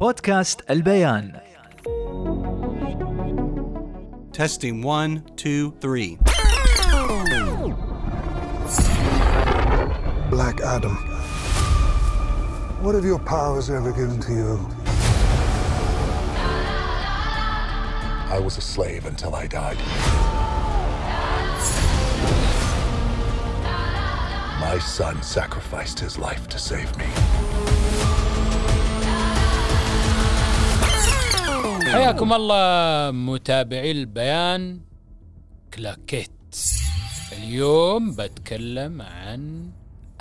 بودكاست البيان Testing one, two, three. Black Adam. What have your powers ever given to you? I was a slave until I died. My son sacrificed his life to save me. حياكم الله متابعي البيان كلاكيت اليوم بتكلم عن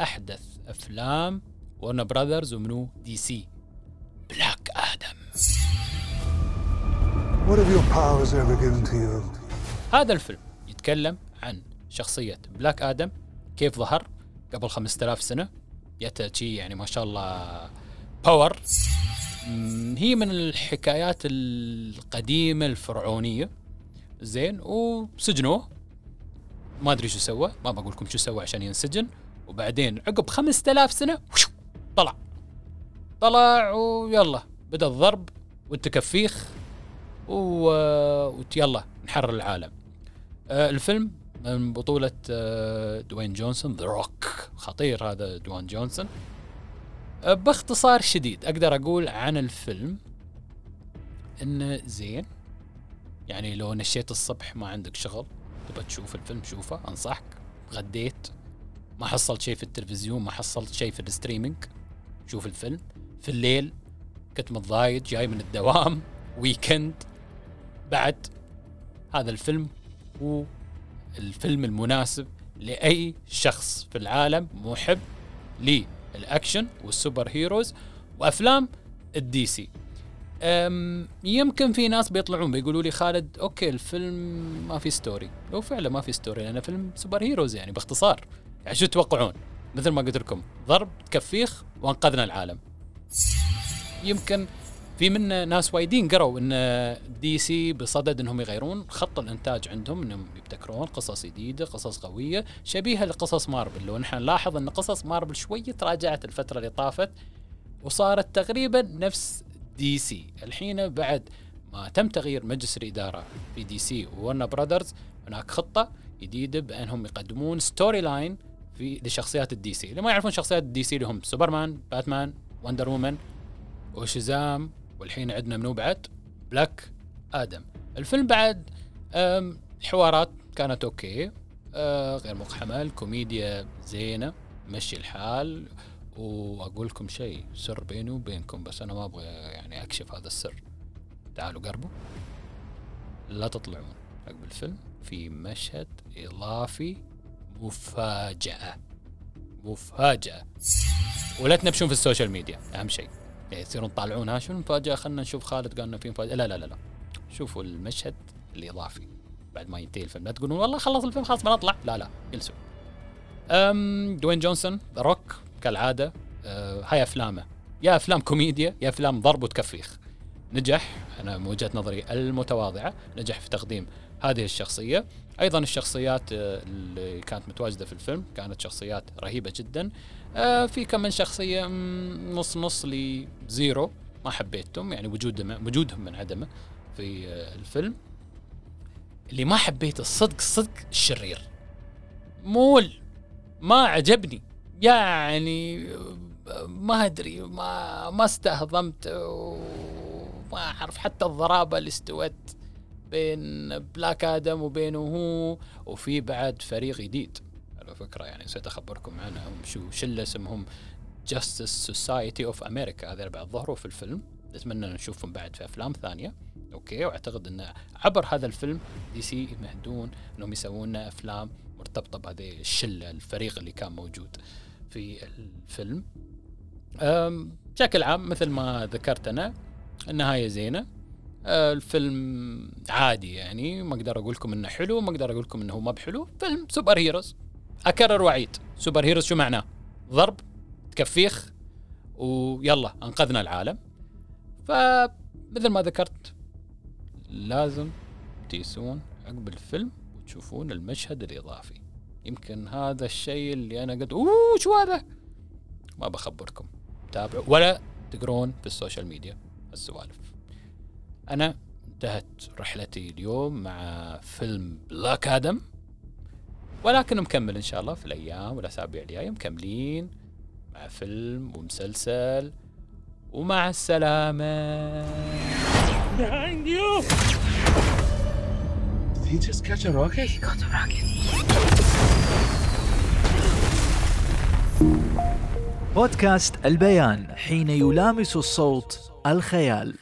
أحدث أفلام Warner Brothers ومنو؟ DC Black Adam What have your powers ever given to you? هذا الفيلم يتكلم عن شخصية Black Adam كيف ظهر قبل 5000 سنة؟ جته شي يعني ما شاء الله power هي من الحكايات القديمة الفرعونية. زين وسجنوه. ما أدري شو سوى ما بقول لكم شو سوى عشان ينسجن. وبعدين عقب 5000 سنة وشو، طلع. طلع ويلا بدأ الضرب والتكفيخ و... ويلا نحرر العالم. آه، الفيلم من بطولة آه، دوين جونسون The Rock خطير هذا دوين جونسون. باختصار شديد أقدر أقول عن الفيلم إنه زين. يعني لو نشيت الصبح ما عندك شغل تبى تشوف الفيلم شوفه أنصحك. غديت ما حصلت شيء في التلفزيون ما حصلت شيء في ال streaming شوف الفيلم. في الليل كنت متضايق جاي من الدوام weekend بعد هذا الفيلم هو الفيلم المناسب لأي شخص في العالم محب لل action وال super heroes وأفلام ال DC. يمكن في ناس بيطلعون بيقولوا لي خالد okay الفيلم ما في story لو فعلا ما في story لأنه فيلم super heroes يعني باختصار. يعني شو تتوقعون؟ مثل ما قلت لكم ضرب تكفيخ وأنقذنا العالم. يمكن في منا ناس وايدين قروا إن DC بصدد إنهم يغيرون خط الإنتاج عندهم إنهم يبتكرون قصص جديدة قصص قوية شبيهة لقصص مارفل لو نحن نلاحظ إن قصص مارفل شوية تراجعت الفترة اللي طافت وصارت تقريبا نفس DC الحين بعد ما تم تغيير مجلس الإدارة في DC و Warner Brothers هناك خطة جديدة بأنهم يقدمون story line في لشخصيات ال DC اللي ما يعرفون شخصيات ال DC اللي هم سوبرمان باتمان وندر وومن وشزام والحين عندنا منو بعد؟ بلاك آدم الفيلم بعد أم، الحوارات كانت okay. أه، غير مقحمه الكوميديا زينة مشي الحال. وأقول لكم شيء سر بيني وبينكم بس أنا ما أبغى يعني أكشف هذا السر. تعالوا قربوا. لا تطلعون. عقب الفيلم. في مشهد إضافي. مفاجأة. مفاجأة. ولا تنبشون في ال social media. أهم شيء. يعني تصيرون تطالعون ها شو المفاجأة؟ خلينا نشوف خالد قال إنه في مفاجأة. لا لا لا لا. شوفوا المشهد الإضافي بعد ما ينتهي الفيلم. لا تقولون والله خلص الفيلم خلاص بنطلع لا لا جلسوا. أم دوين جونسون روك كالعادة أه هاي أفلامه. يا أفلام كوميديا يا أفلام ضرب وتكفيخ. نجح. أنا من وجهة نظري المتواضعة نجح في تقديم هذه الشخصية. أيضا الشخصيات آه، اللي كانت متواجدة في الفيلم كانت شخصيات رهيبة جدا. آه، في كم من شخصية نص نص ل zero ما حبيتهم يعني وجودهم وجودهم من عدمه في آه، الفيلم. اللي ما حبيته الصدق الصدق الشرير. مول ما عجبني. يعني ما أدري ما ما استهضمت وما أعرف حتى الضرابة اللي استوت بين بلاك آدم وبينه هو وفي بعد فريق جديد. على فكرة يعني نسيت أخبركم عنهم. شو شله اسمهم Justice Society of America هذول بعد ظهروا في الفيلم. نتمنى نشوفهم بعد في أفلام ثانية. okay وأعتقد أن عبر هذا الفيلم DC يمهدون أنهم يسوون أفلام مرتبطة بهذه الشلة الفريق اللي كان موجود في الفيلم. بشكل عام مثل ما ذكرت أنا النهاية زينة. أه، الفيلم عادي يعني ما أقدر أقول لكم إنه حلو ما أقدر أقول لكم إنه مب حلو. فيلم super heroes. أكرر واعيد super heroes شو معناه؟ ضرب تكفيخ ويلا أنقذنا العالم. فمثل ما ذكرت لازم تيلسون عقب الفيلم وتشوفون المشهد الإضافي. يمكن هذا الشيء اللي أنا قلت أوه شو هذا؟ ما بخبركم. تابعوا ولا تقرون في ال social media. السوالف. أنا انتهت رحلتي اليوم مع فيلم بلاك آدم ولكن مكمل إن شاء الله في الأيام والأسابيع الجاية. مكملين مع فيلم ومسلسل ومع السلامة. Did he just catch a rocket? بودكاست البيان. حين يلامس الصوت الخيال.